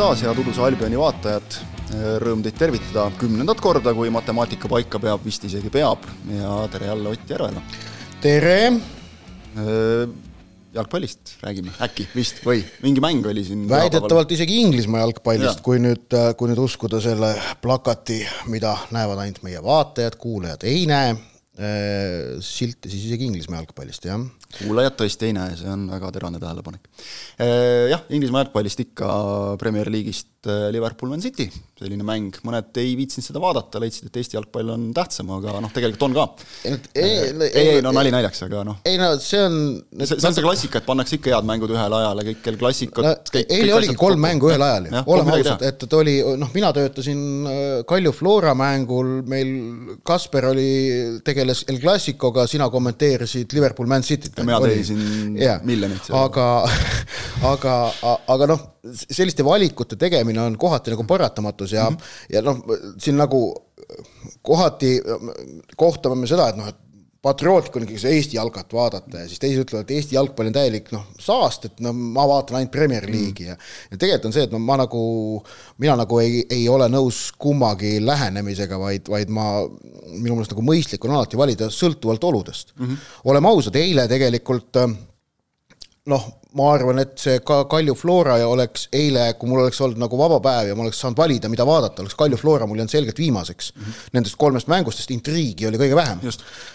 taas, head Uduse Albioni vaatajad. Rõõm teid tervitada kümnendat korda, kui matemaatika paika peab, vist isegi peab ja tere jälle Ott Järvela. tere! jalgpallist räägime, äkki, vist või mingi mäng oli siin. väidetavalt isegi Inglismaa jalgpallist, kui nüüd, kui nüüd uskuda selle plakati, mida näevad ainult meie vaatajad, kuulajad ei näe. Silte siis isegi Inglismaa jalgpallist, jah kuulajad tõesti ei näe, see on väga terane tähelepanek. Jah, Inglismaa jalgpallist ikka Premier League'ist Liverpool Man City, selline mäng, mõned ei viitsinud seda vaadata, leidsid, et Eesti jalgpall on tähtsam, aga noh, tegelikult on ka. ei, ei, ei, no nali naljaks, aga noh. ei no see on see, see on see klassika, et pannakse ikka head mängud ühele ajale, kõik, kel klassikud no, eile oligi kolm mängu ühel ajal ju, oleme ausad, et, et oli, noh, mina töötasin Kalju Flora mängul, meil Kasper oli, tegeles El Clasicoga, sina kommenteerisid Liverpool Man Cityt mina teenisin miljonit. aga, aga, aga noh, selliste valikute tegemine on kohati nagu paratamatus ja mm, -hmm. ja noh, siin nagu kohati kohtame me seda, et noh, et patriootlik on ikkagi see Eesti jalkat vaadata ja siis teised ütlevad, et Eesti jalgpall on täielik noh, saast, et no ma vaatan ainult Premier mm. League'i ja ja tegelikult on see, et no ma nagu, mina nagu ei, ei ole nõus kummagi lähenemisega, vaid, vaid ma, minu meelest nagu mõistlik on alati valida sõltuvalt oludest mm. -hmm. oleme ausad, eile tegelikult noh, ma arvan, et see ka Kalju Flora oleks eile, kui mul oleks olnud nagu vaba päev ja ma oleks saanud valida, mida vaadata, oleks Kalju Flora mul jäänud selgelt viimaseks mm. -hmm. Nendest kolmest mängust, sest intriigi oli kõige vähem.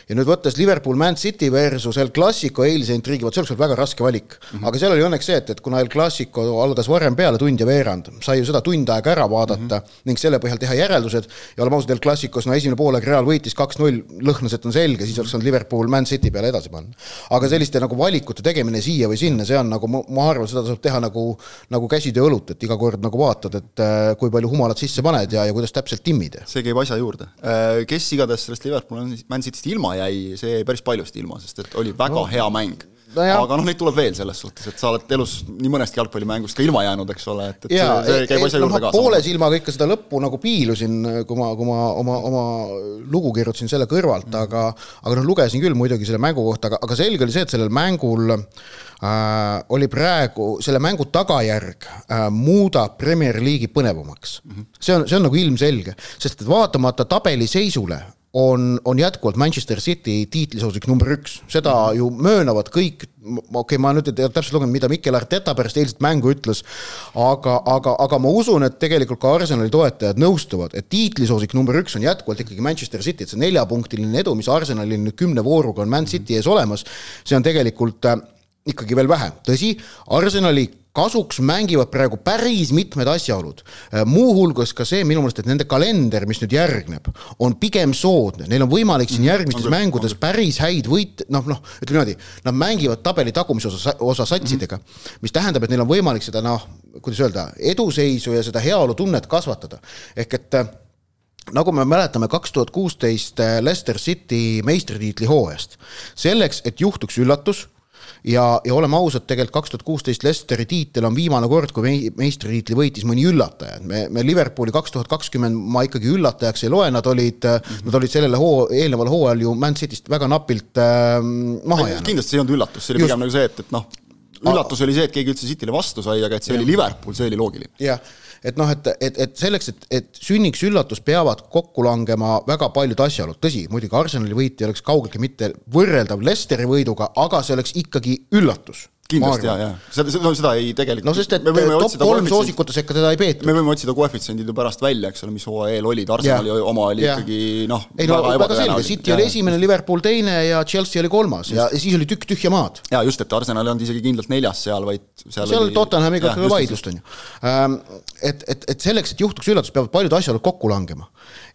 ja nüüd võttes Liverpool Man City versus El Clasico eilse intriigi, vot see oleks olnud väga raske valik mm. -hmm. aga seal oli õnneks see, et, et kuna El Clasico algas varem peale, tund ja veerand, sai ju seda tund aega ära vaadata mm -hmm. ning selle põhjal teha järeldused ja oleme ausad, El Clasicos no esimene poolaeg Real võitis kaks-null, lõhnas, et on selge, siis oleks saanud Liverpool Man City peale edasi panna. aga selliste nagu valikute tegemine siia või sinna, see on nagu ma arvan, seda tasub teha nagu, nagu käsitöö õlut, et iga kord nagu vaatad, et äh, kui palju humalat sisse paned ja, ja kuidas täpselt timmid. see käib asja juurde. Äh, kes igatahes sellest Liverpool Man Cityst ilma jäi, see jäi päris paljust ilma, sest et oli väga no. hea mäng no aga noh, neid tuleb veel selles suhtes, et sa oled elus nii mõnestki jalgpallimängust ka ilma jäänud, eks ole, et, et ja, see, see käib asja juurde ka. poole silmaga ikka seda lõppu nagu piilusin, kui ma, kui ma oma, oma lugu kirjutasin selle kõrvalt mm., aga aga noh, lugesin küll muidugi selle mängu kohta, aga, aga selge oli see, et sellel mängul äh, oli praegu selle mängu tagajärg äh, muudab Premier League'i põnevamaks mm. -hmm. see on, see on nagu ilmselge, sest et vaatamata tabeliseisule on, on jätkuvalt Manchester City tiitlisoosik number üks, seda -hmm. ju möönavad kõik, okei okay,, ma nüüd ei tea täpselt lugenud, mida Mikel Arteta pärast eilset mängu ütles, aga, aga, aga ma usun, et tegelikult ka Arsenali toetajad nõustuvad, et tiitlisoosik number üks on jätkuvalt ikkagi Manchester City, et see neljapunktiline edu, mis Arsenalil nüüd kümne vooruga on Man City ees olemas, see on tegelikult äh, ikkagi veel vähe, tõsi, Arsenali kasuks mängivad praegu päris mitmed asjaolud. Äh, muuhulgas ka see minu meelest, et nende kalender, mis nüüd järgneb, on pigem soodne, neil on võimalik siin mhm. järgmistes on mängudes on päris häid võite, noh, noh, ütleme niimoodi, nad mängivad tabeli tagumise osa, osa satsidega mm, -hmm. mis tähendab, et neil on võimalik seda noh, kuidas öelda, eduseisu ja seda heaolutunnet kasvatada. ehk et äh, nagu me mäletame, kaks tuhat kuusteist äh, Leicester City meistritiitli hooajast, selleks, et juhtuks üllatus ja, ja oleme ausad, tegelikult kaks tuhat kuusteist Leicesteri tiitel on viimane kord, kui mei-, meistritiitli võitis mõni üllataja, et me, me Liverpooli kaks tuhat kakskümmend ma ikkagi üllatajaks ei loe, nad olid mm, -hmm. nad olid sellele hoo-, eelneval hooajal ju Man Cityst väga napilt äh, maha jäänud. kindlasti see ei olnud üllatus, see oli pigem nagu see, et, et noh, üllatus oli see, et keegi üldse Cityle vastu sai, aga et see ja. oli Liverpool, see oli loogiline. jah et noh, et, et, et selleks, et, et sünniks üllatus, peavad kokku langema väga paljud asjaolud, tõsi, muidugi Arsenali võit ei oleks kaugeltki mitte võrreldav Lesteri võiduga, aga see oleks ikkagi üllatus kindlasti jaa, jaa, seda, seda, seda ei tegelikult no sest et top kolm soosikute sekka teda ei peetud. me võime otsida koefitsiendid ju pärast välja, eks ole, mis hooaja eel olid, Arsenali yeah. oma oli yeah. ikkagi noh, ei no väga, väga selge, City oli esimene, Liverpool teine ja Chelsea oli kolmas. Ja, ja siis oli tükk tühja maad. jaa, just, et Arsenal ei olnud isegi kindlalt neljas seal, vaid seal, seal oli Tottenhamiga vaidlust, on ju. Ähm, et, et, et selleks, et juhtuks üllatus, peavad paljud asjaolud kokku langema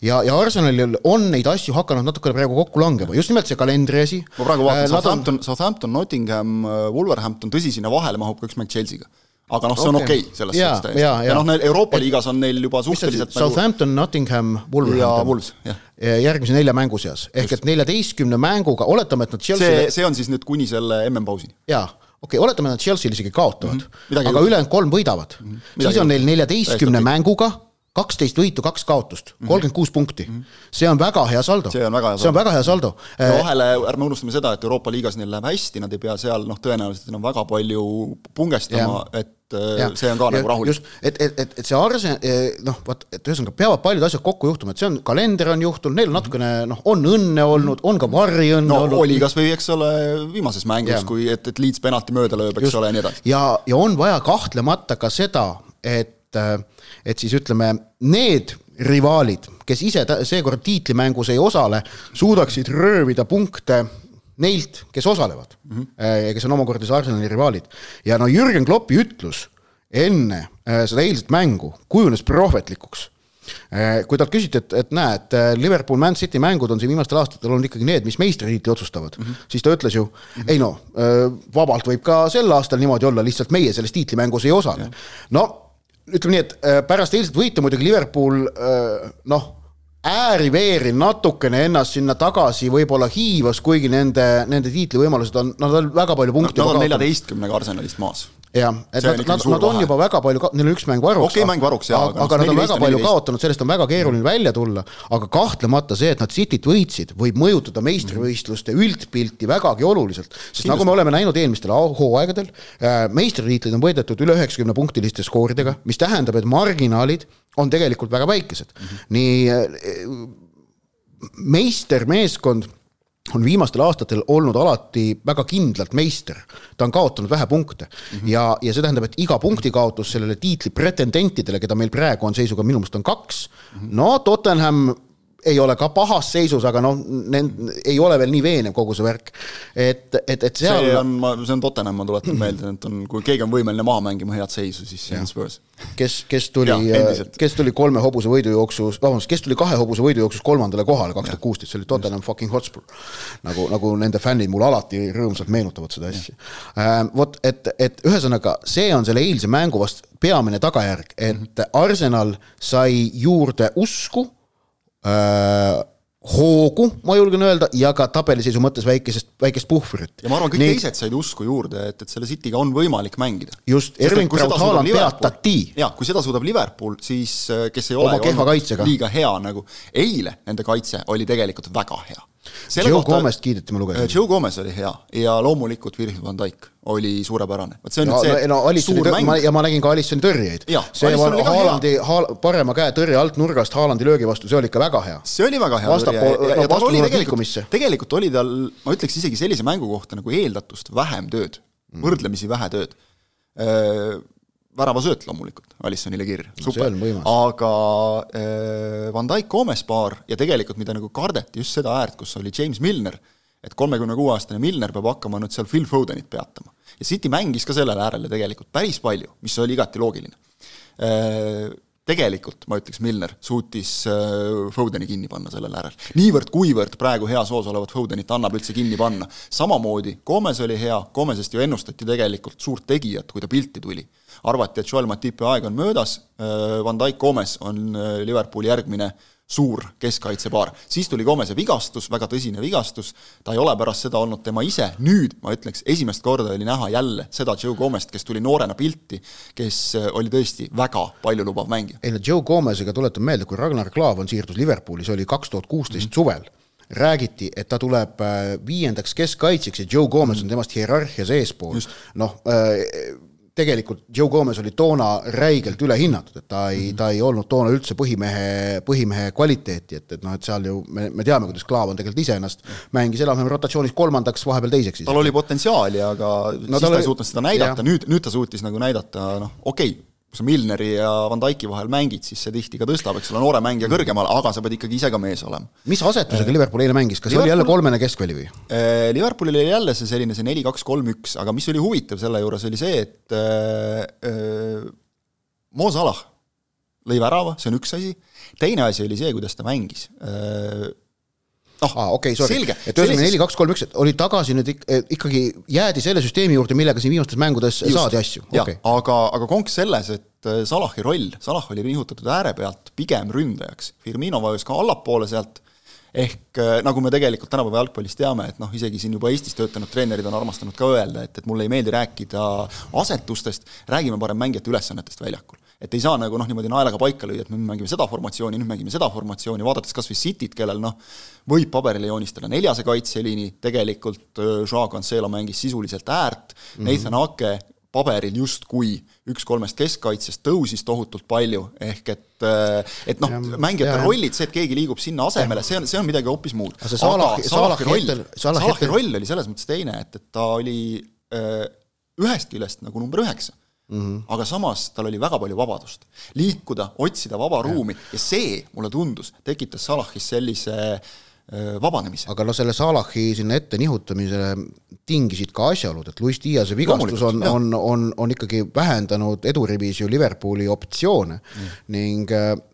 ja, ja Arsenalil on neid asju hakanud natukene praegu kokku langema, just nimelt see kalendri asi. ma praegu vaatan äh,, Southampton on..., Southampton, Nottingham, äh, Wolverhampton, tõsi, sinna vahele mahub ka üks mäng Chelsea'ga aga noh, see on okei okay, selles suhtes täiesti. ja, ja noh, neil Euroopa et, liigas on neil juba suhteliselt nagu Southampton, Nottingham, Wolverhampton. järgmise nelja mängu seas, ehk et neljateistkümne mänguga, oletame, et nad Chelsea see, see on siis nüüd kuni selle MM-pausini. jaa, okei okay,, oletame, nad Chelsea'l isegi kaotavad mm, -hmm. aga ülejäänud kolm võidavad mm. -hmm. siis on neil neljateistkümne mänguga kaksteist võitu, kaks kaotust, kolmkümmend kuus punkti. see on väga hea saldo. see on väga hea saldo. see on väga hea saldo. ja vahele ärme unustame seda, et Euroopa liigas neil läheb hästi, nad ei pea seal noh, tõenäoliselt enam väga palju pungestama, et ja. see on ka ja, nagu rahulik. just, et, et, et, et see Arsen-, noh, vot, et ühesõnaga peavad paljud asjad kokku juhtuma, et see on, kalender on juhtunud, neil on natukene noh, on õnne olnud, on ka variõnne no, olnud. oli kas või, eks ole, viimases mängus, kui, et, et Leeds penalti mööda lööb, eks just. ole, ja nii edasi. ja, ja on vaja kahtlemata ka seda, et et siis ütleme, need rivaalid, kes ise seekord tiitlimängus ei osale, suudaksid röövida punkte neilt, kes osalevad mm -hmm. ja kes on omakorda siis Arsenali rivaalid. ja no Jürgen Kloppi ütlus enne äh, seda eilset mängu kujunes prohvetlikuks äh, kui talt küsiti, et, et näe, et Liverpool, Man City mängud on siin viimastel aastatel olnud ikkagi need, mis meistritiitli otsustavad mm, -hmm. siis ta ütles ju mm, -hmm. ei no, vabalt võib ka sel aastal niimoodi olla, lihtsalt meie selles tiitlimängus ei osale. no ütleme nii, et äh, pärast eilset võitu muidugi Liverpool äh, noh, ääri-veeri natukene ennast sinna tagasi võib-olla hiivas, kuigi nende, nende tiitlivõimalused on, nad on väga palju punkte. Nad on neljateistkümnega Arsenalist maas jah, et nad, nad, nad on juba väga palju, neil on üks mäng varuks. okei okay,, mäng varuks jaa, aga, aga nad on väga palju 14. kaotanud, sellest on väga keeruline välja tulla, aga kahtlemata see, et nad Cityt võitsid, võib mõjutada meistrivõistluste üldpilti vägagi oluliselt. sest Kindlasti. nagu me oleme näinud eelmistel hooaegadel, äh, meistritiitlid on võidetud üle üheksakümne punktiliste skooridega, mis tähendab, et marginaalid on tegelikult väga väikesed mm. -hmm. nii äh, meistermeeskond on viimastel aastatel olnud alati väga kindlalt meister. ta on kaotanud vähe punkte mm -hmm. ja, ja see tähendab, et iga punkti kaotus sellele tiitli pretendentidele, keda meil praegu on seisuga minu meelest on kaks mm, -hmm. no Tottenham ei ole ka pahas seisus, aga noh, ei ole veel nii veenev kogu see värk. et, et, et seal. see on, see on Tottenham, ma tuletan meelde, et on, kui keegi on võimeline maha mängima head seisu, siis see on Spurs. kes, kes tuli, kes tuli kolme hobuse võidujooksus, vabandust, kes tuli kahe hobuse võidujooksus kolmandale kohale kaks tuhat kuusteist, see oli Tottenham fucking Hotspur. nagu, nagu nende fännid mulle alati rõõmsalt meenutavad seda asja. Ähm, vot, et, et ühesõnaga, see on selle eilse mängu vast peamine tagajärg, et -hmm. Arsenal sai juurde usku äh, hoogu, ma julgen öelda, ja ka tabeliseisu mõttes väikesest, väikest puhvrit. ja ma arvan, kõik Nii, teised said usku juurde, et, et selle Cityga on võimalik mängida. just, Erling Braut Haaland peatati. jaa, kui seda suudab Liverpool, siis äh, kes ei ole oma kehva kaitsega. liiga hea nagu, eile nende kaitse oli tegelikult väga hea Joe kohta, Gomez't kiideti, ma lugesin. Äh, Joe Gomez oli hea ja loomulikult Virgil van Dijk oli suurepärane. vot see on no, nüüd see no, Alissoni suur mäng. ja ma nägin ka Alissoni tõrjeid. see Haalandi, Haal, parema käe tõrje alt nurgast Haalandi löögi vastu, see oli ikka väga hea. see oli väga hea Vastapool, tõrje ja, ja, ja tal oli tegelikult, tegelikult oli tal, ma ütleks isegi sellise mängu kohta nagu eeldatust vähem tööd mm., võrdlemisi vähe tööd äh, väravasööt loomulikult Alissonile kirja, super, aga äh, Van Dijk Gomes paar ja tegelikult mida nagu kardeti just seda äärt, kus oli James Milner, et kolmekümne kuue aastane Milner peab hakkama nüüd seal Phil Fodenit peatama. ja City mängis ka sellele äärele tegelikult päris palju, mis oli igati loogiline äh, tegelikult, ma ütleks, Milner suutis äh, Fodeni kinni panna sellel äärel. niivõrd-kuivõrd praegu heas hoos olevat Fodenit annab üldse kinni panna. samamoodi, Gomez oli hea, Gomezest ju ennustati tegelikult suurt tegijat, kui ta pilti tuli. Arvati, et Joel Matipi aeg on möödas, äh, Van Dijk Gomez on äh, Liverpooli järgmine suur keskkaitsepaar. siis tuli Gomese vigastus, väga tõsine vigastus, ta ei ole pärast seda olnud tema ise, nüüd ma ütleks, esimest korda oli näha jälle seda Joe Gomest, kes tuli noorena pilti, kes äh, oli tõesti väga paljulubav mängija. ei no Joe Gomesega tuletan meelde, kui Ragnar Klavan siirdus Liverpooli, see oli kaks tuhat kuusteist mhm. suvel räägiti, et ta tuleb viiendaks keskkaitsjaks ja Joe Gomez on mhm. temast hierarhias eespool. noh äh,, tegelikult Joe Gomez oli toona räigelt ülehinnatud, et ta ei mm, -hmm. ta ei olnud toona üldse põhimehe, põhimehe kvaliteeti, et, et noh, et seal ju me, me teame, kuidas Klaavan tegelikult iseennast mängis enam-vähem rotatsioonis kolmandaks, vahepeal teiseks. tal oli potentsiaali, aga no, siis ta ei suutnud seda näidata, nüüd, nüüd ta suutis nagu näidata, noh, okei okay sa Milneri ja Van Dyke'i vahel mängid, siis see tihti ka tõstab, eks ole, noore mängija kõrgemale, aga sa pead ikkagi ise ka mees olema. mis asetusega Liverpool eile mängis, kas Liverpool... oli jälle kolmene keskväli või? Äh, Liverpoolil oli jälle see selline, see neli, kaks, kolm, üks, aga mis oli huvitav selle juures, oli see, et äh, äh, Mo Salah lõi värava, see on üks asi, teine asi oli see, kuidas ta mängis äh, noh ah,, okei okay,, sorry, et ühesõnaga neli, kaks, kolm, üks, oli tagasi nüüd eh, ikkagi, jäädi selle süsteemi juurde, millega siin viimastes mängudes Just, saadi asju. Okay. aga, aga konks selles, et eh, Salahi roll, Salah oli nihutatud ääre pealt pigem ründajaks, Firmino vajus ka allapoole sealt, ehk eh, nagu me tegelikult tänapäeva jalgpallis teame, et noh, isegi siin juba Eestis töötanud treenerid on armastanud ka öelda, et, et mulle ei meeldi rääkida asetustest, räägime parem mängijate ülesannetest väljakul et ei saa nagu noh, niimoodi naelaga paika lüüa, et me mängime seda formatsiooni, nüüd mängime seda formatsiooni, vaadates kas või Cityt, kellel noh, võib paberile joonistada neljase kaitseliini, tegelikult Joao Cancelo mängis sisuliselt äärt mm, -hmm. Nathan Ake paberil justkui üks kolmest keskkaitsest tõusis tohutult palju, ehk et et noh, mängijate ja, rollid, see, et keegi liigub sinna asemele, see on, see on midagi hoopis muud. aga Salahi, Salahi roll, Salahi roll oli selles mõttes teine, et, et ta oli öö, ühest küljest nagu number üheksa mm, -hmm. aga samas tal oli väga palju vabadust. liikuda, otsida vaba ruumi ja see, mulle tundus, tekitas Salahis sellise vabanemise. aga no selle Salahi sinna ette nihutamisele tingisid ka asjaolud, et Luis Diase vigastus on, on, on, on ikkagi vähendanud edurivis ju Liverpooli optsioone mm. ning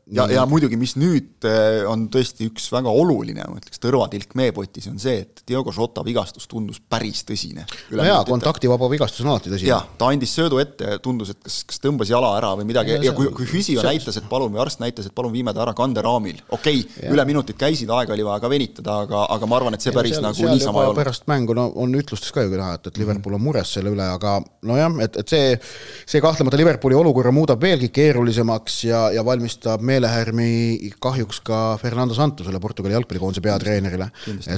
ja, ja muidugi, mis nüüd äh, on tõesti üks väga oluline, ma ütleks, tõrvatilk meepotis, on see, et Diogo Jota vigastus tundus päris tõsine. no jaa, kontaktivaba vigastus on alati tõsine. jah, ta andis söödu ette, tundus, et kas, kas tõmbas jala ära või midagi ja, ja kui, kui füsio see, näitas, et palun, või arst näitas, et palun viime ta ära kanderaamil, okei okay,, üle minutid käisid, aega oli vaja ka venitada, aga, aga ma arvan, et see päris ja, seal, nagu seal niisama ei olnud. pärast mängu, no on ütlustes ka ju näha, et, et Liverpool on mures selle üle, aga nojah, et, et see, see kahtlemata Liverpooli olukorra muudab veelgi keerulisemaks ja, ja valmistab meelehärmi kahjuks ka Fernando Santosele, Portugali jalgpallikoondise peatreenerile.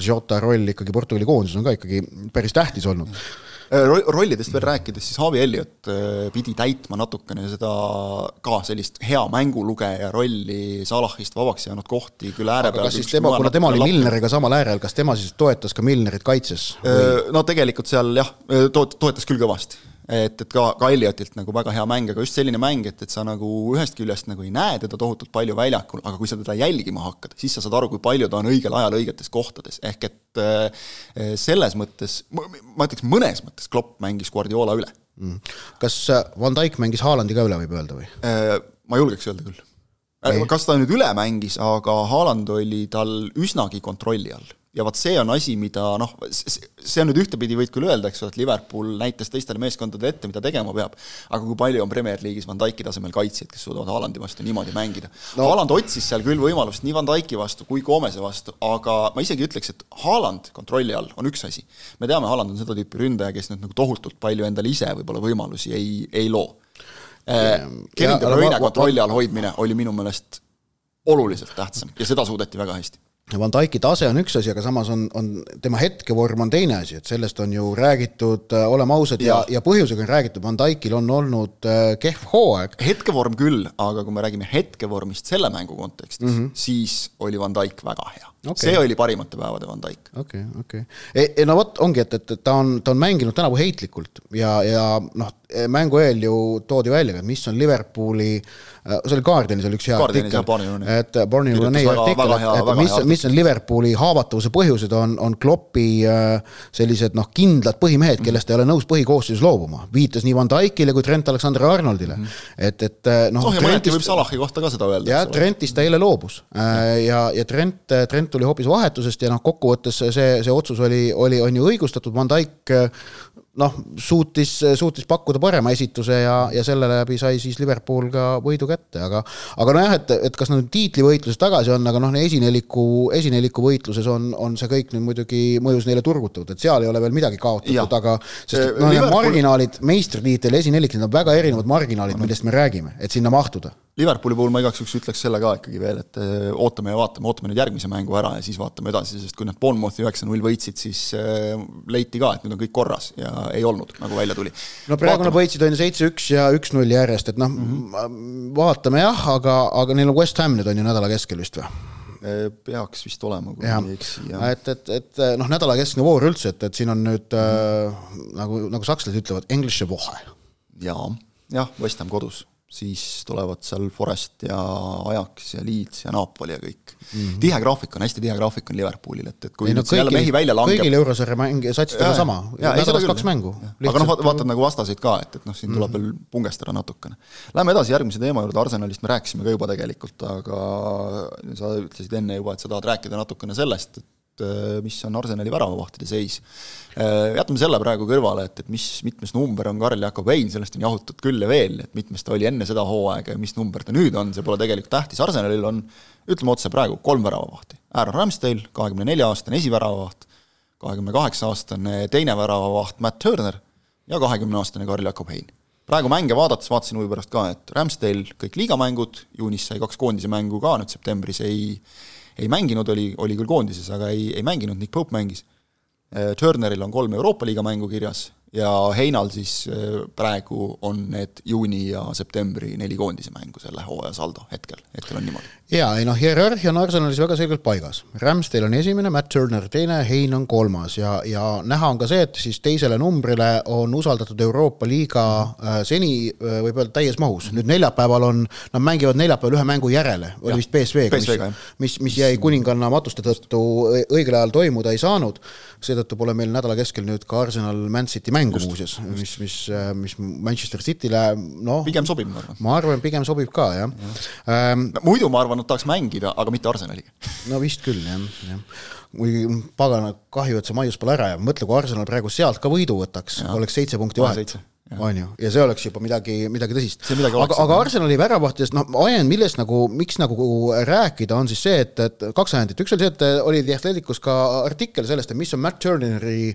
Jota roll ikkagi Portugali koondises on ka ikkagi päris tähtis olnud äh, rollidest veel rääkides, siis Harvey Elliot äh, pidi täitma natukene seda ka sellist hea mängulugeja rolli Salahist vabaks jäänud kohti küll ääre peal. kas siis tema, kuna tema oli Milneriga samal äärel, kas tema siis toetas ka Milnerit kaitses? Äh, no tegelikult seal jah, toet-, toetas küll kõvasti et, et ka, ka Elliotilt nagu väga hea mäng, aga just selline mäng, et, et sa nagu ühest küljest nagu ei näe teda tohutult palju väljakul, aga kui sa teda jälgima hakkad, siis sa saad aru, kui palju ta on õigel ajal õigetes kohtades, ehk et äh, selles mõttes, ma ütleks mõnes mõttes Klopp mängis Guardiola üle. Mm.. kas äh, Van Dijk mängis Haalandi ka üle, võib öelda või? Äh, ma julgeks öelda küll. kas ta nüüd üle mängis, aga Haaland oli tal üsnagi kontrolli all ja vot see on asi, mida noh, see on nüüd ühtepidi võid küll öelda, eks ole, et Liverpool näitas teistele meeskondadele ette, mida tegema peab, aga kui palju on Premier League'is Van Dijki tasemel kaitsjaid, kes suudavad Haalandi vastu niimoodi mängida no.. Haaland otsis seal küll võimalust nii Van Dijki vastu kui Gomese vastu, aga ma isegi ütleks, et Haaland kontrolli all on üks asi. me teame, Haaland on seda tüüpi ründaja, kes nüüd nagu tohutult palju endale ise võib-olla võimalusi ei, ei loo eh,. Kevin De Bruyne kontrolli all hoidmine oli minu meelest oluliselt tähtsam ja seda suudeti väga hästi Van Dyke'i tase on üks asi, aga samas on, on tema hetkevorm on teine asi, et sellest on ju räägitud, äh, oleme ausad, ja, ja, ja põhjusega on räägitud, Van Dyke'il on olnud äh, kehv hooaeg. hetkevorm küll, aga kui me räägime hetkevormist selle mängu kontekstis mm, -hmm. siis oli Van Dyke väga hea okay.. see oli parimate päevade Van Dyke. okei okay,, okei okay.. no vot, ongi, et, et ta on, ta on mänginud tänavu heitlikult ja, ja noh, mängu eel ju toodi välja, mis on Liverpooli äh, see oli Guardianis oli üks hea Guardianis artikkel, et Barney Ronay artikkel, et, mis, mis on Liverpooli haavatavuse põhjused, on, on Kloppi äh, sellised noh, kindlad põhimehed, kellest ei ole nõus põhikoosseisus loobuma. viitas nii Van Dijkile kui Trent Alexander-Arnoldile mm. -hmm. et, et äh, noh. noh, ja mõneti võib Salahi kohta ka seda öelda. jah, Trentist ta eile loobus ja, ja Trent, Trent tuli hoopis vahetusest ja noh, kokkuvõttes see, see otsus oli, oli, on ju õigustatud, Van Dijk noh, suutis, suutis pakkuda parema esituse ja, ja selle läbi sai siis Liverpool ka võidu kätte, aga aga nojah, et, et kas nad tiitlivõitluses tagasi on, aga noh, esineliku, esineliku võitluses on, on see kõik nüüd muidugi mõjus neile turgutatud, et seal ei ole veel midagi kaotatud, aga sest noh, need marginaalid, meistritiitel, esinelik, need on väga erinevad marginaalid, millest me räägime, et sinna mahtuda Liverpooli puhul ma igaks juhuks ütleks selle ka ikkagi veel, et äh, ootame ja vaatame, ootame nüüd järgmise mängu ära ja siis vaatame edasi, sest kui nad Bournemouthi üheksa-null võitsid, siis äh, leiti ka, et nüüd on kõik korras ja ei olnud, nagu välja tuli. no praegu nad võitsid on ju seitse-üks ja üks-null järjest, et noh mm -hmm., vaatame jah, aga, aga neil on West Ham nüüd on ju nädala keskel vist või? Äh, peaks vist olema, kui ma ei eksi, et, et, et noh, nädala keskne voor üldse, et, et siin on nüüd mm -hmm. äh, nagu, nagu sakslased ütlevad, englische Woche. jaa, jah, West Ham kodus siis tulevad seal Forest ja Ajax ja Leeds ja Napoli ja kõik mm. -hmm. tihe graafik on, hästi tihe graafik on Liverpoolil, et, et kui ei, no, kõigil, jälle mehi välja langeb kõigil eurosarja mängija satsidel on sama, nädalas kaks mängu. aga noh, vaatad nagu vastaseid ka, et, et noh, siin tuleb mm -hmm. veel pungestada natukene. Lähme edasi järgmise teema juurde, Arsenalist me rääkisime ka juba tegelikult, aga sa ütlesid enne juba, et sa tahad rääkida natukene sellest, et mis on Arsenali väravavahtide seis. Jätame selle praegu kõrvale, et, et mis, mitmes number on Karl Jakob Hein, sellest on jahutud küll ja veel, et mitmes ta oli enne seda hooaega ja mis number ta nüüd on, see pole tegelikult tähtis, Arsenalil on ütleme otse praegu kolm väravavahti. Aaron Ramsdale, kahekümne nelja aastane esiväravavaht, kahekümne kaheksa aastane teine väravavaht Matt Turner ja kahekümne aastane Karl Jakob Hein praegu mänge vaadates vaatasin huvi pärast ka, et Ramsdale kõik liigamängud, juunis sai kaks koondise mängu ka, nüüd septembris ei ei mänginud, oli, oli küll koondises, aga ei, ei mänginud, Nick Pope mängis. Turneril on kolm Euroopa liiga mängu kirjas ja Heinal siis praegu on need juuni ja septembri neli koondise mängu selle hooaja saldo hetkel, hetkel on niimoodi jaa, ei noh, hierarhia on Arsenalis väga selgelt paigas. Ramsdale on esimene, Matt Turner teine, Hein on kolmas ja, ja näha on ka see, et siis teisele numbrile on usaldatud Euroopa liiga äh, seni äh, võib öelda täies mahus. nüüd neljapäeval on, nad mängivad neljapäeval ühe mängu järele, oli vist BSV-ga, mis, mis, mis jäi kuninganna matuste tõttu õigel ajal toimuda ei saanud. seetõttu pole meil nädala keskel nüüd ka Arsenal Man City mängu muuseas, mis, mis, mis Manchester City'le noh. pigem sobib, ma arvan. ma arvan, pigem sobib ka jah ja. ähm,. Muidu ma arvan, nad tahaks mängida, aga mitte Arsenaliga. no vist küll, jah, jah. muidugi pagana kahju, et see Maius pole ära jäänud, mõtle, kui Arsenal praegu sealt ka võidu võtaks, oleks seitse punkti vahet on ju, ja see oleks juba midagi, midagi tõsist. aga, aga Arsenali väravahtidest, noh, ajend, millest nagu, miks nagu rääkida, on siis see, et, et kaks ajendit, üks oli see, et oli The Athleticus ka artikkel sellest, et mis on Matt Turneri,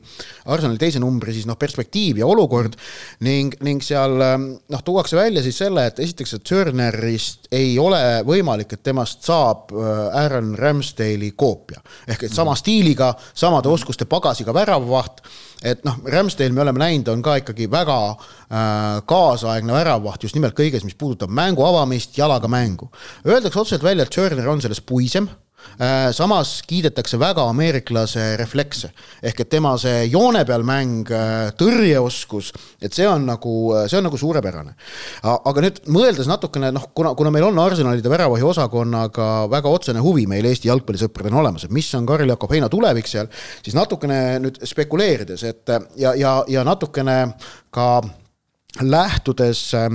Arsenali teise numbri siis noh, perspektiiv ja olukord. Ning, ning seal noh, tuuakse välja siis selle, et esiteks, et Turnerist ei ole võimalik, et temast saab äh, Aaron Ramsdale'i koopia. ehk et sama stiiliga, samade oskuste pagasiga väravavaht et noh, Ramsdale me oleme näinud, on ka ikkagi väga äh, kaasaegne väravvaht just nimelt kõiges, mis puudutab mängu avamist, jalaga mängu. Öeldakse otseselt välja, et Turner on selles puisem samas kiidetakse väga ameeriklase reflekse, ehk et tema see joone peal mäng, äh, tõrjeoskus, et see on nagu, äh, see on nagu suurepärane. aga nüüd mõeldes natukene noh, kuna, kuna meil on Arsenalide väravahi osakonnaga väga otsene huvi meil Eesti jalgpallisõpradena olemas, et mis on Karl-Jakob Heina tulevik seal, siis natukene nüüd spekuleerides, et ja, ja, ja natukene ka lähtudes äh,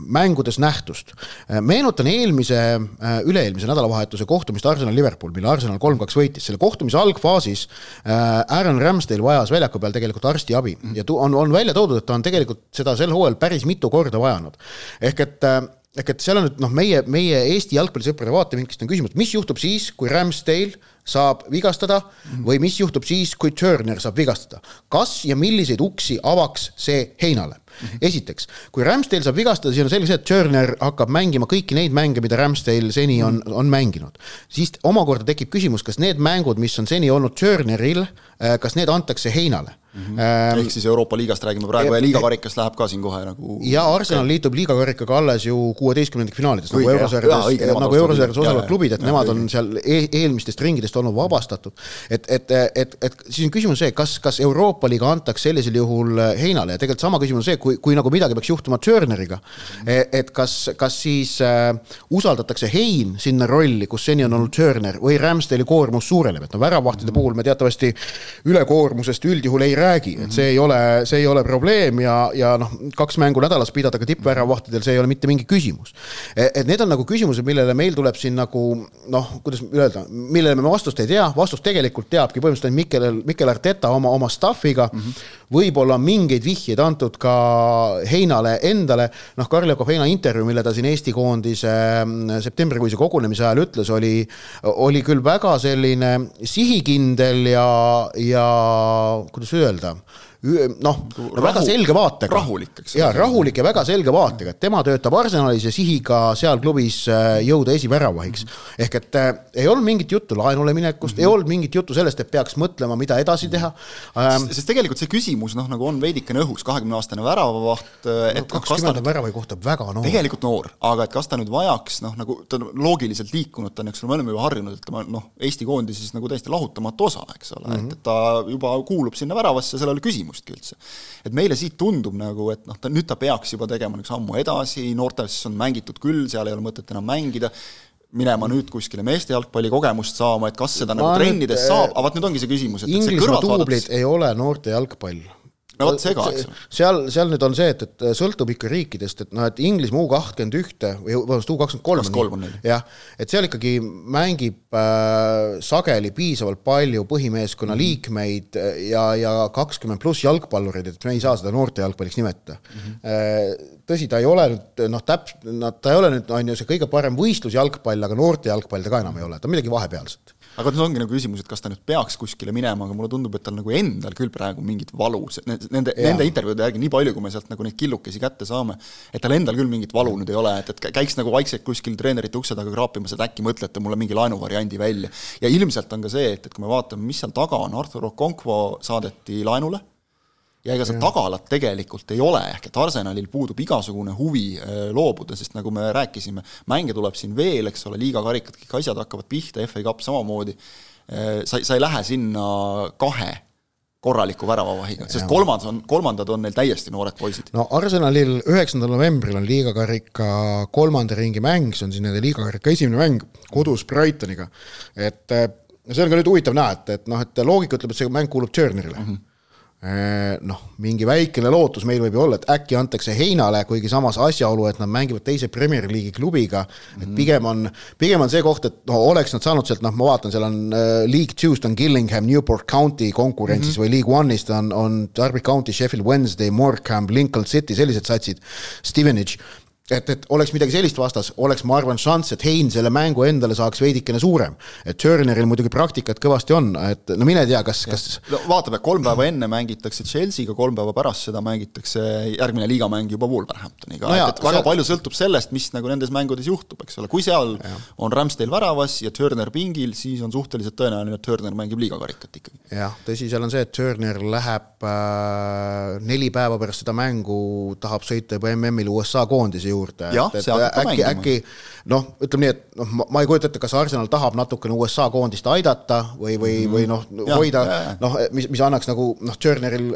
mängudes nähtust. meenutan eelmise äh,, üle-eelmise nädalavahetuse kohtumist Arsenal-Liverpool, mille Arsenal kolm-kaks võitis, selle kohtumise algfaasis äh, Aaron Ramsdale vajas väljaku peal tegelikult arstiabi ja on, on välja toodud, et ta on tegelikult seda sel hooajal päris mitu korda vajanud. ehk et äh, ehk et seal on nüüd noh, meie, meie Eesti jalgpallisõprade vaatevinklist on küsimus, mis juhtub siis, kui Ramsdale saab vigastada või mis juhtub siis, kui Turner saab vigastada. kas ja milliseid uksi avaks see Heinale? esiteks, kui Ramsdale saab vigastada, siis on selge see, et Turner hakkab mängima kõiki neid mänge, mida Ramsdale seni on, on mänginud. siis omakorda tekib küsimus, kas need mängud, mis on seni olnud Turneril, äh, kas need antakse Heinale mm. -hmm. ehk siis Euroopa liigast räägime praegu ja liigakarikas läheb ka siin kohe nagu ja Arsenal liitub liigakarikaga alles ju kuueteistkümnendik finaalides, nagu eurosarjades, nagu eurosarjades osalevad klubid, et ja, nemad on seal e eelmistest ringidest olnud vabastatud. et, et, et, et siis on küsimus see, kas, kas Euroopa liiga antakse sellisel juhul Heinale ja tegelikult sama küsimus on see, kui, kui nagu midagi peaks juhtuma Turneriga, et kas, kas siis äh, usaldatakse Hein sinna rolli, kus seni on olnud Turner või Ramsdale'i koormus suureneb, et no väravahtide puhul me teatavasti ülekoormusest üldjuhul ei räägi, et see ei ole, see ei ole probleem ja, ja noh, kaks mängu nädalas pidada ka tippväravahtidel, see ei ole mitte mingi küsimus. E, et need on nagu küsimused, millele meil tuleb siin nagu noh, kuidas öelda, millele me vastust ei tea, vastust tegelikult teabki põhimõtteliselt ainult Mikel, Mikel Arteta oma, oma staff'iga mm. -hmm. võib-olla on mingeid vihjeid antud ka Heinale endale, noh, Karl-Jakob Heina intervjuu, mille ta siin Eesti koondise mm, septembrikuise kogunemise ajal ütles, oli, oli küll väga selline sihikindel ja, ja kuidas öelda noh, väga selge vaatega. rahulik, eks. jaa, rahulik ja väga selge vaatega, et tema töötab Arsenalis ja sihiga seal klubis äh, jõuda esiväravahiks mm. -hmm. ehk et äh, ei olnud mingit juttu laenule minekust mm, -hmm. ei olnud mingit juttu sellest, et peaks mõtlema, mida edasi teha ähm,. sest tegelikult see küsimus noh, nagu on veidikene õhus, kahekümne aastane väravavaht äh, no, kakskümmend on väravahi kohta väga noor. tegelikult noor, aga et kas ta nüüd vajaks noh, nagu ta on loogiliselt liikunud, ta on, eks ole, me oleme juba harjunud, et tema noh, Eesti koondises nagu täiesti lahutamatu osa, eks ole mm, -hmm. et, et ta juba kuulub sinna väravasse, seal ei ole küsimust küsimustki üldse. et meile siit tundub nagu, et noh, ta nüüd ta peaks juba tegema nagu sammu edasi, noortes on mängitud küll, seal ei ole mõtet enam mängida, minema nüüd kuskile meeste jalgpalli kogemust saama, et kas seda Ma nagu trennides nüüd, saab, aga vot nüüd ongi see küsimus, et Inglismaa duublid vaadates... ei ole noorte jalgpall no vot see ka, eks ole. seal, seal nüüd on see, et, et sõltub ikka riikidest, et noh, et Inglismaa U kakskümmend ühte või vabandust, U kakskümmend kolm on neil, jah, et seal ikkagi mängib äh, sageli piisavalt palju põhimeeskonna mm -hmm. liikmeid ja, ja kakskümmend pluss jalgpallureid, et me ei saa seda noorte jalgpalliks nimetada mm. -hmm. tõsi, ta ei ole nüüd noh, täp-, noh, ta ei ole nüüd, on ju, see kõige parem võistlusjalgpall, aga noorte jalgpall ta ka enam ei ole, ta on midagi vahepealset aga see ongi nagu küsimus, et kas ta nüüd peaks kuskile minema, aga mulle tundub, et tal nagu endal küll praegu mingit valu, nende, nende intervjuude järgi, nii palju, kui me sealt nagu neid killukesi kätte saame, et tal endal küll mingit valu nüüd ei ole, et, et käiks nagu vaikselt kuskil treenerite ukse taga kraapimas, et äkki mõtlete mulle mingi laenuvariandi välja. ja ilmselt on ka see, et, et kui me vaatame, mis seal taga on, Artur Okonkwo saadeti laenule ja ega seda tagalat tegelikult ei ole, ehk et Arsenalil puudub igasugune huvi äh, loobuda, sest nagu me rääkisime, mänge tuleb siin veel, eks ole, liigakarikad, kõik asjad hakkavad pihta, FA Cup samamoodi, äh, sa, sa ei lähe sinna kahe korraliku väravavahiga, sest kolmas on, kolmandad on neil täiesti noored poisid. no Arsenalil üheksandal novembril on liigakarika kolmanda ringi mäng, see on siis nende liigakarika esimene mäng kodus Brightoniga. et äh, see on ka nüüd huvitav näha, et, et noh, et loogika ütleb, et see mäng kuulub Turnerile mm. -hmm noh, mingi väikene lootus meil võib ju olla, et äkki antakse Heinale, kuigi samas asjaolu, et nad mängivad teise Premier League'i klubiga et mhm. pigem on, pigem on see koht, et noh, oleks nad saanud sealt, noh, ma vaatan, seal on äh, League Two'st on Gillingham, Newport County konkurentsis mm -hmm. või League One'ist on, on Derby County, Sheffield Wednesday, Morecambe, Lincoln City, sellised satsid, Stevenage et, et oleks midagi sellist vastas, oleks, ma arvan, šanss, et Hein selle mängu endale saaks veidikene suurem. et Turneril muidugi praktikat kõvasti on, et no mine tea, kas, kas no vaatame, kolm päeva enne mängitakse Chelsea'ga, kolm päeva pärast seda mängitakse järgmine liigamäng juba Wolverhamptoniga no, et, et väga see... palju sõltub sellest, mis nagu nendes mängudes juhtub, eks ole, kui seal ja. on Ramsdale väravas ja Turner pingil, siis on suhteliselt tõenäoline, et Turner mängib liigakarikat ikkagi. jah, tõsi, seal on see, et Turner läheb äh, neli päeva pärast seda mängu, tahab sõita juba MM-il USA koondise juurde, juurde, äkki, äkki noh, ütleme nii, et noh, ma ei kujuta ette, kas Arsenal tahab natukene USA koondist aidata või, või mm, või noh, hoida noh, mis, mis annaks nagu noh, Turneril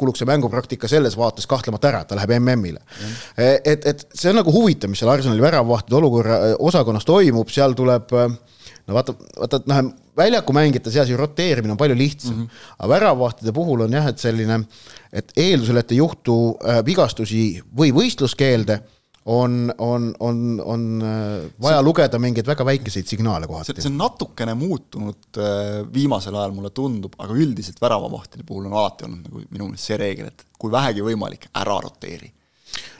kuluks see mängupraktika selles vaates kahtlemata ära, ta läheb MM-ile mm. -hmm. et, et see on nagu huvitav, mis seal Arsenali väravavahtide olukorra osakonnas toimub, seal tuleb no vaata, vaata, et noh, väljakumängijate seas ju roteerimine on palju lihtsam mm, -hmm. aga väravavahtide puhul on jah, et selline, et eeldusel, et ei juhtu äh, vigastusi või võistluskeelde on, on, on, on äh, vaja see, lugeda mingeid väga väikeseid signaale kohati. see on natukene muutunud äh, viimasel ajal, mulle tundub, aga üldiselt väravavahtide puhul on alati olnud nagu minu meelest see reegel, et kui vähegi võimalik, ära roteeri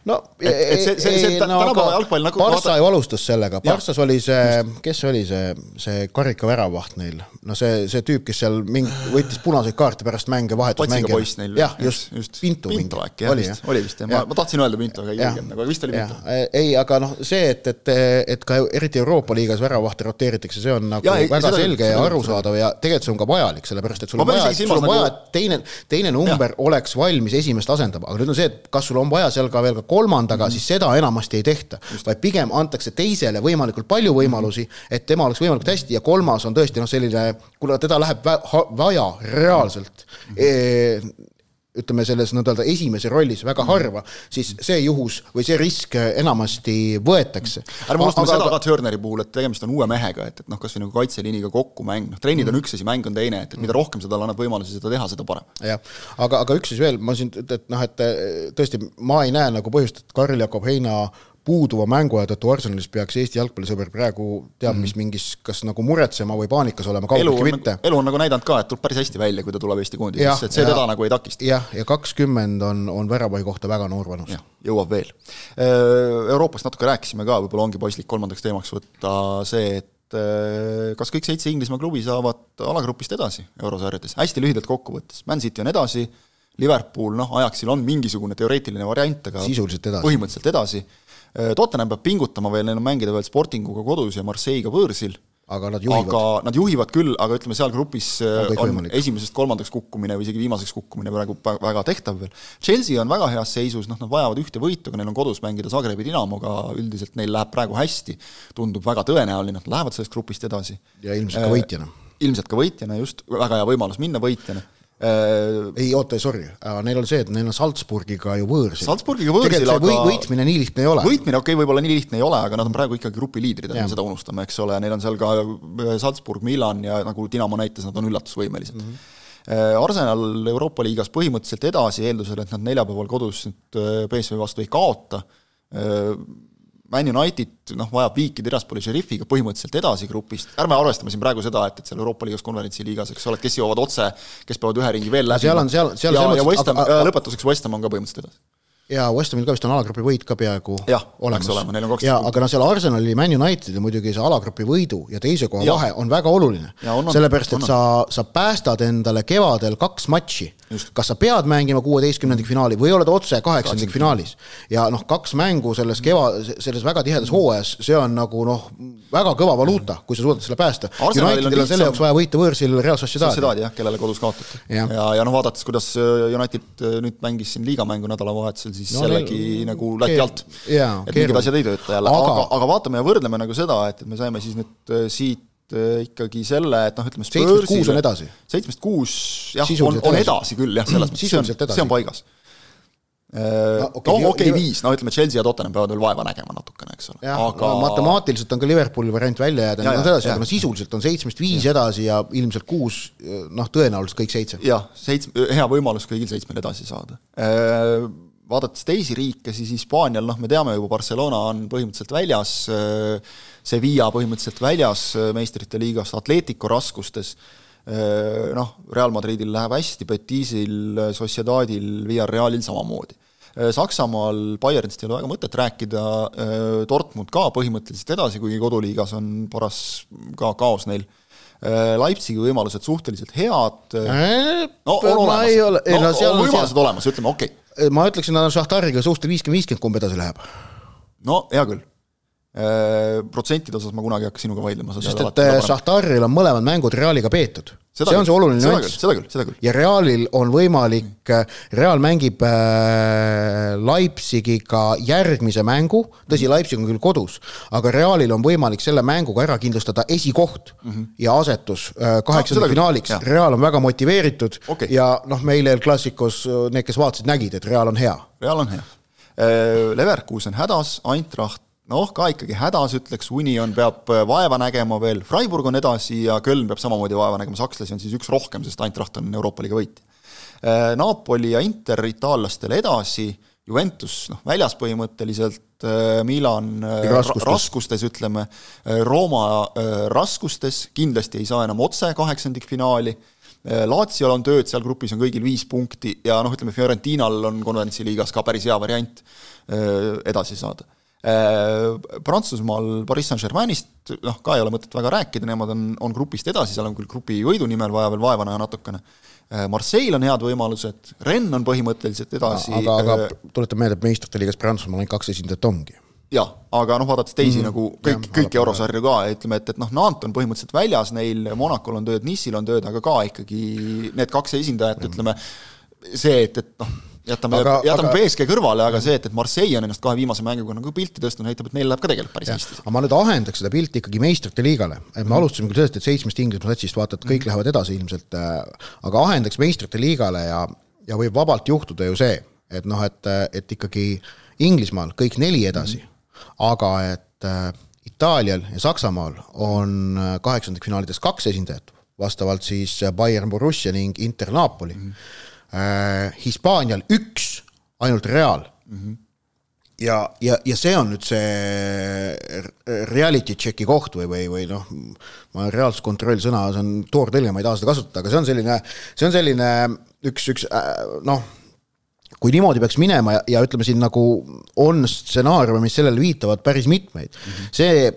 no et, et see, see, see no, tänapäeva jalgpall nagu Barca ju alustas sellega, Barssas oli see, kes oli see, see karika väravaht neil, no see, see tüüp, kes seal mingi, võttis punaseid kaarte pärast mänge, vahetus mänge. jah, just, just, Pinto, Pinto äkki jah, vist, oli vist jah, ma, ma tahtsin öelda Pinto, aga ei julgenud nagu, vist oli Pinto. ei, aga noh, see, et, et, et ka eriti Euroopa liigas väravahte roteeritakse, see on nagu ja, ei, väga selge ja arusaadav ja tegelikult see on ka vajalik, sellepärast et sul on vaja, sul on vaja, et teine, teine number oleks valmis esimest asendama, aga nüüd on see, et kas sul on vaja seal ka veel ka kolmandaga, siis seda enamasti ei tehta, vaid pigem antakse teisele võimalikult palju võimalusi, et tema oleks võimalikult hästi ja kolmas on tõesti noh, selline, kuna teda läheb vaja reaalselt mm -hmm ütleme selles nii-öelda esimese rollis väga harva, siis see juhus või see risk enamasti võetakse. ärme unustame seda ka Turneri puhul, et tegemist on uue mehega, et, et noh, kas või nagu kaitseliiniga kokku mäng, noh trennid on üks asi, mäng on teine, et, et mida rohkem sa talle annad võimalusi seda teha, seda parem. jah, aga, aga üks asi veel, ma siin, et noh, et tõesti, ma ei näe nagu põhjust, et Karl-Jakob Heina puuduva mänguaja tõttu Arsenalis peaks Eesti jalgpallisõber praegu teab mis mm. mingis, kas nagu muretsema või paanikas olema, kaugeltki mitte. elu on nagu näidanud ka, et tuleb päris hästi välja, kui ta tuleb Eesti koondisesse, et see ja, teda nagu ei takista. jah, ja kakskümmend on, on väravahi kohta väga noor vanus. jõuab veel. Euroopast natuke rääkisime ka, võib-olla ongi paslik kolmandaks teemaks võtta see, et kas kõik seitse Inglismaa klubi saavad alagrupist edasi eurosarjades, hästi lühidalt kokkuvõttes, Man City on edasi, Liverpool noh, Ajaxil on mingisugune teoreetiline variant, aga sisuliselt edasi. põhimõtteliselt edasi Tottenham peab pingutama veel, neil on mängida veel Sportinguga kodus ja Marseille'ga võõrsil, aga nad juhivad. aga nad juhivad küll, aga ütleme, seal grupis äh, on, on esimesest kolmandaks kukkumine või isegi viimaseks kukkumine praegu väga tehtav veel. Chelsea on väga heas seisus, noh, nad vajavad ühte võitu, aga neil on kodus mängida Zagrebi Dinamoga, üldiselt neil läheb praegu hästi, tundub väga tõenäoline, et nad lähevad sellest grupist edasi. ja ilmselt ka äh, võitjana. ilmselt ka võitjana, just, väga hea võimalus minna võitjana Äh, ei oota, sorry, neil on see, et neil on Salzburgiga ju võõrsil. Salzburgiga võõrsil, aga või, võitmine nii lihtne ei ole. võitmine, okei okay,, võib-olla nii lihtne ei ole, aga nad on praegu ikkagi grupi liidrid, ärme seda unustame, eks ole, neil on seal ka äh, Salzburg, Milan ja nagu Dinamo näitas, nad on üllatusvõimelised mm. -hmm. Arsenal Euroopa liigas põhimõtteliselt edasi, eeldusel, et nad neljapäeval kodus nüüd BSV vastu ei kaota, Man United noh, vajab viiki Tiraspoli šerifiga põhimõtteliselt edasi grupist, ärme arvestame siin praegu seda, et, et seal Euroopa liigas, konverentsi liigas, eks ole, kes jõuavad otse, kes peavad ühe ringi veel läbi. seal on, seal, seal ja, ja West Ham lõpetuseks West Ham on ka põhimõtteliselt edasi ja West Hamil ka vist on alagrupi võit ka peaaegu Jah, olemas peaks olema, neil on kaksteist ja punkti. aga noh, seal Arsenali, Man Unitedil muidugi see alagrupi võidu ja teise koha Jah. vahe on väga oluline. Ja sellepärast, et on, sa, sa päästad endale kevadel kaks matši. Kas sa pead mängima kuueteistkümnendik finaali või oled otse kaheksandik finaalis. ja noh, kaks mängu selles keva, selles väga tihedas hooajas, see on nagu noh, väga kõva valuuta, kui sa suudad selle päästa. Unitedil on selle jaoks vaja võita võõrsil Real. Sociedad jah, kellele kodus kaotati. Jah. ja, ja noh, vaadates, kuidas äh, United äh, nüüd mängis siin liigamängu nädalavahetusel, siis No jällegi neil- nagu keel- alt. et mingid asjad ei tööta jälle, Aga- aga, aga vaatame ja võrdleme nagu seda, et, et me saime siis nüüd äh, siit ikkagi selle, et noh, ütleme Seitsmest kuus on edasi. seitsmest kuus jah, on, on edasi. küll jah, selles mõttes, see on, see on paigas. No, okei, noh, okei, Liver- viis, no ütleme, Chelsea ja Tottenham peavad veel vaeva nägema natukene, eks ole, aga no, matemaatiliselt on ka Liverpooli variant välja jääda, Ja, ja, edasi, ja. aga no sisuliselt on seitsmest viis edasi ja ilmselt kuus, noh, tõenäoliselt kõik seitse. jah, seits-, hea võimalus kõigil seitsmel edasi saada. Vaadates teisi riike, siis Hispaanial noh, me teame juba, Barcelona on põhimõtteliselt väljas, Sevilla põhimõtteliselt väljas meistrite liigast, Atletico raskustes, noh, Real Madridil läheb hästi, Betisil, Sociedadil, Villarrealil samamoodi. Saksamaal Bayernist ei ole väga mõtet rääkida, Dortmund ka põhimõtteliselt edasi, kuigi koduliigas on paras ka kaos neil. Leipzigi võimalused suhteliselt head, no on ole, olemas, ei no no, on võimalused olemas, ütleme okei okay., ma ütleksin, on Šahtariga suhtel viiskümmend, viiskümmend, kumb edasi läheb. no hea küll. Protsentide osas ma kunagi ei hakka sinuga vaidlema, sest et väga Šahtaril on mõlemad mängud Realiga peetud. See on küll, see oluline nüanss. seda küll, seda küll. ja Realil on võimalik, Real mängib äh, Leipzigiga järgmise mängu, tõsi, Leipzig on küll kodus, aga Realil on võimalik selle mänguga ära kindlustada esikoht mm -hmm. ja asetus äh, No, seda kaheksanda küll, finaaliks. Real on väga motiveeritud Okei. ja noh, meil El Clasicos need, kes vaatasid, nägid, et Real on hea. Real on hea. Leverkusen hädas, Eintracht noh, ka ikkagi hädas, ütleks, Union peab äh, vaeva nägema veel, Freiburg on edasi ja Köln peab samamoodi vaeva nägema, sakslasi on siis üks rohkem, sest Eintracht on Euroopa liiga võitja. Napoli ja Inter itaallastele edasi, Juventus noh, väljas põhimõtteliselt, Milan äh, Raskustes. ra- raskustes, ütleme, Rooma äh, raskustes, kindlasti ei saa enam otse kaheksandikfinaali, Latsiol on tööd, seal grupis on kõigil viis punkti ja noh, ütleme Fiorentinal on konverentsiliigas ka päris hea variant äh, edasi saada. Prantsusmaal Pariis Saint-Germainist noh, ka ei ole mõtet väga rääkida, nemad on, on grupist edasi, seal on küll grupi võidu nimel vaja veel vaeva näha natukene. Marseille on head võimalused, Rennes on põhimõtteliselt edasi aga, aga äh, tuletan meelde, et meistrite liigas Prantsusmaal ainult kaks esindajat ongi. jah, aga noh, vaadates teisi mm, nagu kõik, kõiki eurosarju ka ütleme, et, et noh, Nantes on põhimõtteliselt väljas neil, Monacol on tööd, Nice'il on tööd, aga ka ikkagi need kaks esindajat, ütleme, see, et, et noh, jätame, jätame aga- BSG kõrvale, aga see, et, et Marseille on ennast kahe viimase mänguga nagu pilti tõstnud, näitab, et neil läheb ka tegelikult päris hästi. aga ma nüüd ahendaks seda pilti ikkagi meistrite liigale, et me alustasime küll sellest, et seitsmest Inglismaa satsist vaata, et kõik lähevad edasi ilmselt, aga ahendaks meistrite liigale ja, ja võib vabalt juhtuda ju see, et noh, et, et ikkagi Inglismaal kõik neli edasi mm, -hmm. aga et äh, Itaalial ja Saksamaal on äh, kaheksandikfinaalides kaks esindajat, vastavalt siis äh, Bayern Borussia ning Inter Napoli mm. -hmm. Äh, Hispaanial üks, ainult Real mm. -hmm ja, ja, ja see on nüüd see reality check'i koht või, või, või noh, ma reaalsuskontroll sõna, see on toortõlge, ma ei taha seda kasutada, aga see on selline, see on selline üks, üks äh, noh, kui niimoodi peaks minema ja, ja ütleme siin nagu on stsenaariume, mis sellele viitavad päris mitmeid mm, -hmm. see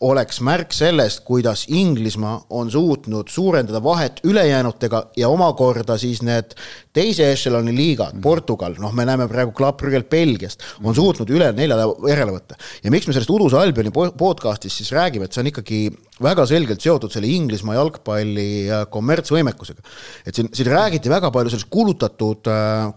oleks märk sellest, kuidas Inglismaa on suutnud suurendada vahet ülejäänutega ja omakorda siis need teise ešeloni liigad, Portugal, noh, me näeme praegu Brüggel Belgiast, on suutnud üle neljale järele võtta. ja miks me sellest Uduse Albioni po- podcast'is siis räägime, et see on ikkagi väga selgelt seotud selle Inglismaa jalgpalli äh, kommertsvõimekusega. et siin, siin räägiti väga palju sellest kulutatud,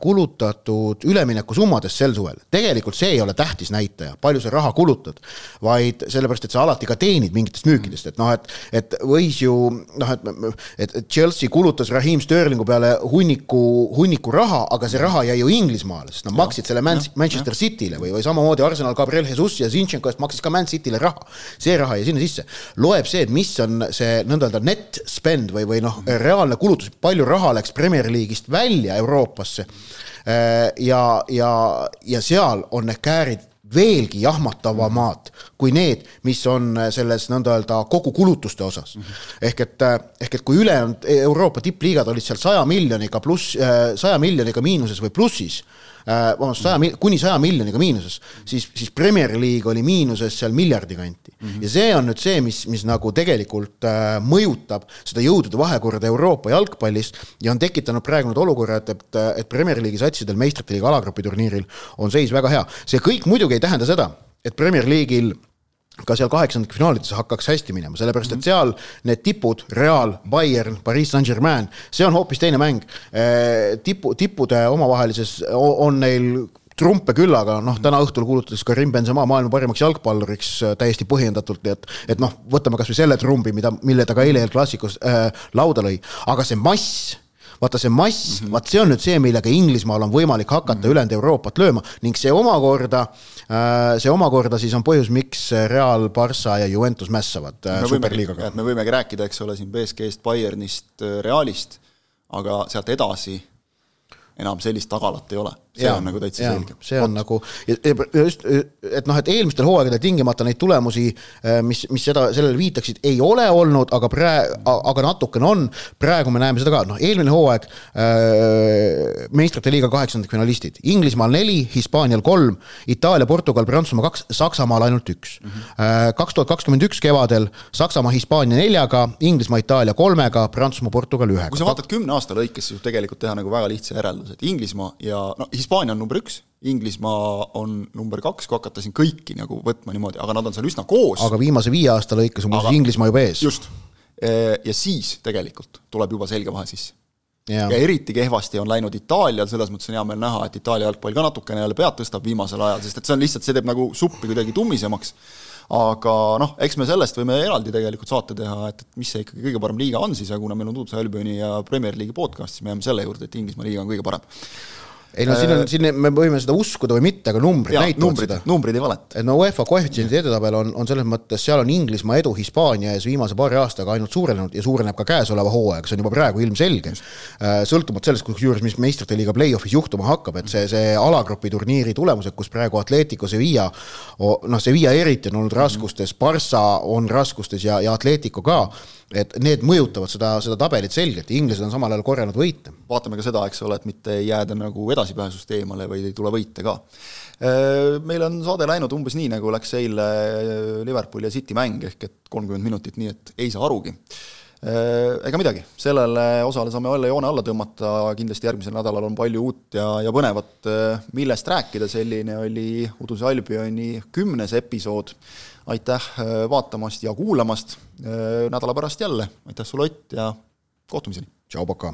kulutatud üleminekusummadest sel suvel. tegelikult see ei ole tähtis näitaja, palju sa raha kulutad, vaid sellepärast, et sa alati ka teenid mingitest müükidest, et noh, et, et võis ju noh, et, et, et Chelsea kulutas Raheem Sterlingu peale hunniku, hunniku raha, aga see raha jäi ju Inglismaale, sest nad maksid selle Man, Manchester City'le või, või samamoodi Arsenal Gabriel Jesus ja Zinchenko eest maksis ka Man City'le raha. see raha jäi sinna sisse. loeb see, et mis on see nõnda öelda net spend või, või noh, reaalne kulutus, palju raha läks Premier League'ist välja Euroopasse. Ja, ja, ja seal on need käärid veelgi jahmatavamad kui need, mis on selles nõnda öelda kogukulutuste osas mm. -hmm. ehk et, ehk et kui ülejäänud Euroopa tippliigad olid seal saja miljoniga pluss, saja miljoniga miinuses või plussis Äh, vabandust, saja, kuni saja miljoniga miinuses, siis, siis Premier League oli miinuses seal miljardi kanti mm. -hmm. ja see on nüüd see, mis, mis nagu tegelikult äh, mõjutab seda jõudude vahekorda Euroopa jalgpallis ja on tekitanud praegu need olukorrad, et, et Premier League'i satsidel meistrite liiga alagrupi turniiril on seis väga hea. see kõik muidugi ei tähenda seda, et Premier League'il ka seal kaheksandikfinaalides hakkaks hästi minema, sellepärast et seal need tipud, Real, Bayern, Pariis Saint-Germain, see on hoopis teine mäng. Eh, tipu, tippude omavahelises on neil trumpe küllaga, noh, täna õhtul kuulutatakse Karim Benzema maailma parimaks jalgpalluriks äh, täiesti põhjendatult, nii et, et noh, võtame kasvõi selle trumbi, mida, mille ta ka eile El Clasicos äh, lauda lõi, aga see mass vaata see mass mm -hmm., vaat see on nüüd see, millega Inglismaal on võimalik hakata mm -hmm. ülejäänud Euroopat lööma ning see omakorda, äh, see omakorda siis on põhjus, miks Real, Barca ja Juventus mässavad äh, superliigaga. me võimegi rääkida, eks ole, siin BSG-st, Bayernist, äh, Realist, aga sealt edasi enam sellist tagalat ei ole see ja, on nagu täitsa ja, selge. see on Ot. nagu, just, et noh, et eelmistel hooaegadel tingimata neid tulemusi, äh, mis, mis seda, sellele viitaksid, ei ole olnud, aga praegu, aga natukene on. praegu me näeme seda ka, noh, eelmine hooaeg äh, meistrite liiga kaheksandikfinalistid, Inglismaal neli, Hispaanial kolm, Itaalia, Portugal, Prantsusmaa kaks, Saksamaal ainult üks. Äh, kaks tuhat kakskümmend üks kevadel Saksamaa, Hispaania neljaga, Inglismaa, Itaalia kolmega, Prantsusmaa, Portugal ühega. kui sa vaatad kümne aasta lõikes, siis võib tegelikult teha nagu väga lihtsa järelduse, et Inglismaa ja noh, Hispaania on number üks, Inglismaa on number kaks, kui hakata siin kõiki nagu võtma niimoodi, aga nad on seal üsna koos. aga viimase viie aasta lõikes on muuseas Inglismaa juba ees. just, ja siis tegelikult tuleb juba selge vahe sisse. ja eriti kehvasti on läinud Itaalial, selles mõttes on hea meel näha, et Itaalia jalgpall ka natukene jälle pead tõstab viimasel ajal, sest et see on lihtsalt, see teeb nagu suppi kuidagi tummisemaks aga noh, eks me sellest võime eraldi tegelikult saate teha, et, et mis see ikkagi kõige parem liiga on siis ja kuna meil on Tuudse Albioni ja Premier League'i podcast, siis me jääme selle juurde, et Inglismaa liiga on kõige parem ei no siin on, äh, siin me võime seda uskuda või mitte, aga numbrid ja, näitavad numbrid, seda. numbrid ei valeta. et no UEFA koefitsiendi edetabel on, on selles mõttes, seal on Inglismaa edu Hispaania ees viimase paari aastaga ainult suurenenud ja suureneb ka käesoleva hooajaga, see on juba praegu ilmselge. Äh, sõltumata sellest, kusjuures, mis meistrite liiga play-off'is juhtuma hakkab, et see, see alagrupi turniiri tulemused, kus praegu Atletico Sevilla, noh, Sevilla eriti on olnud raskustes, Barca on raskustes ja, ja Atletico ka et need mõjutavad seda, seda tabelit selgelt ja inglased on samal ajal korjanud võite. vaatame ka seda, eks ole, et mitte jääda nagu edasipääsust eemale, vaid ei tule võite ka. Äh, meil on saade läinud umbes nii, nagu läks eile Liverpooli ja City mäng, ehk et kolmkümmend minutit, nii et ei saa arugi äh, ega midagi, sellele osale saame jälle joone alla tõmmata, kindlasti järgmisel nädalal on palju uut ja, ja põnevat, äh, millest rääkida, selline oli Uduse Albioni kümnes episood aitäh äh, vaatamast ja kuulamast, äh, nädala pärast jälle, aitäh sulle, Ott, ja kohtumiseni! tšau, Poka!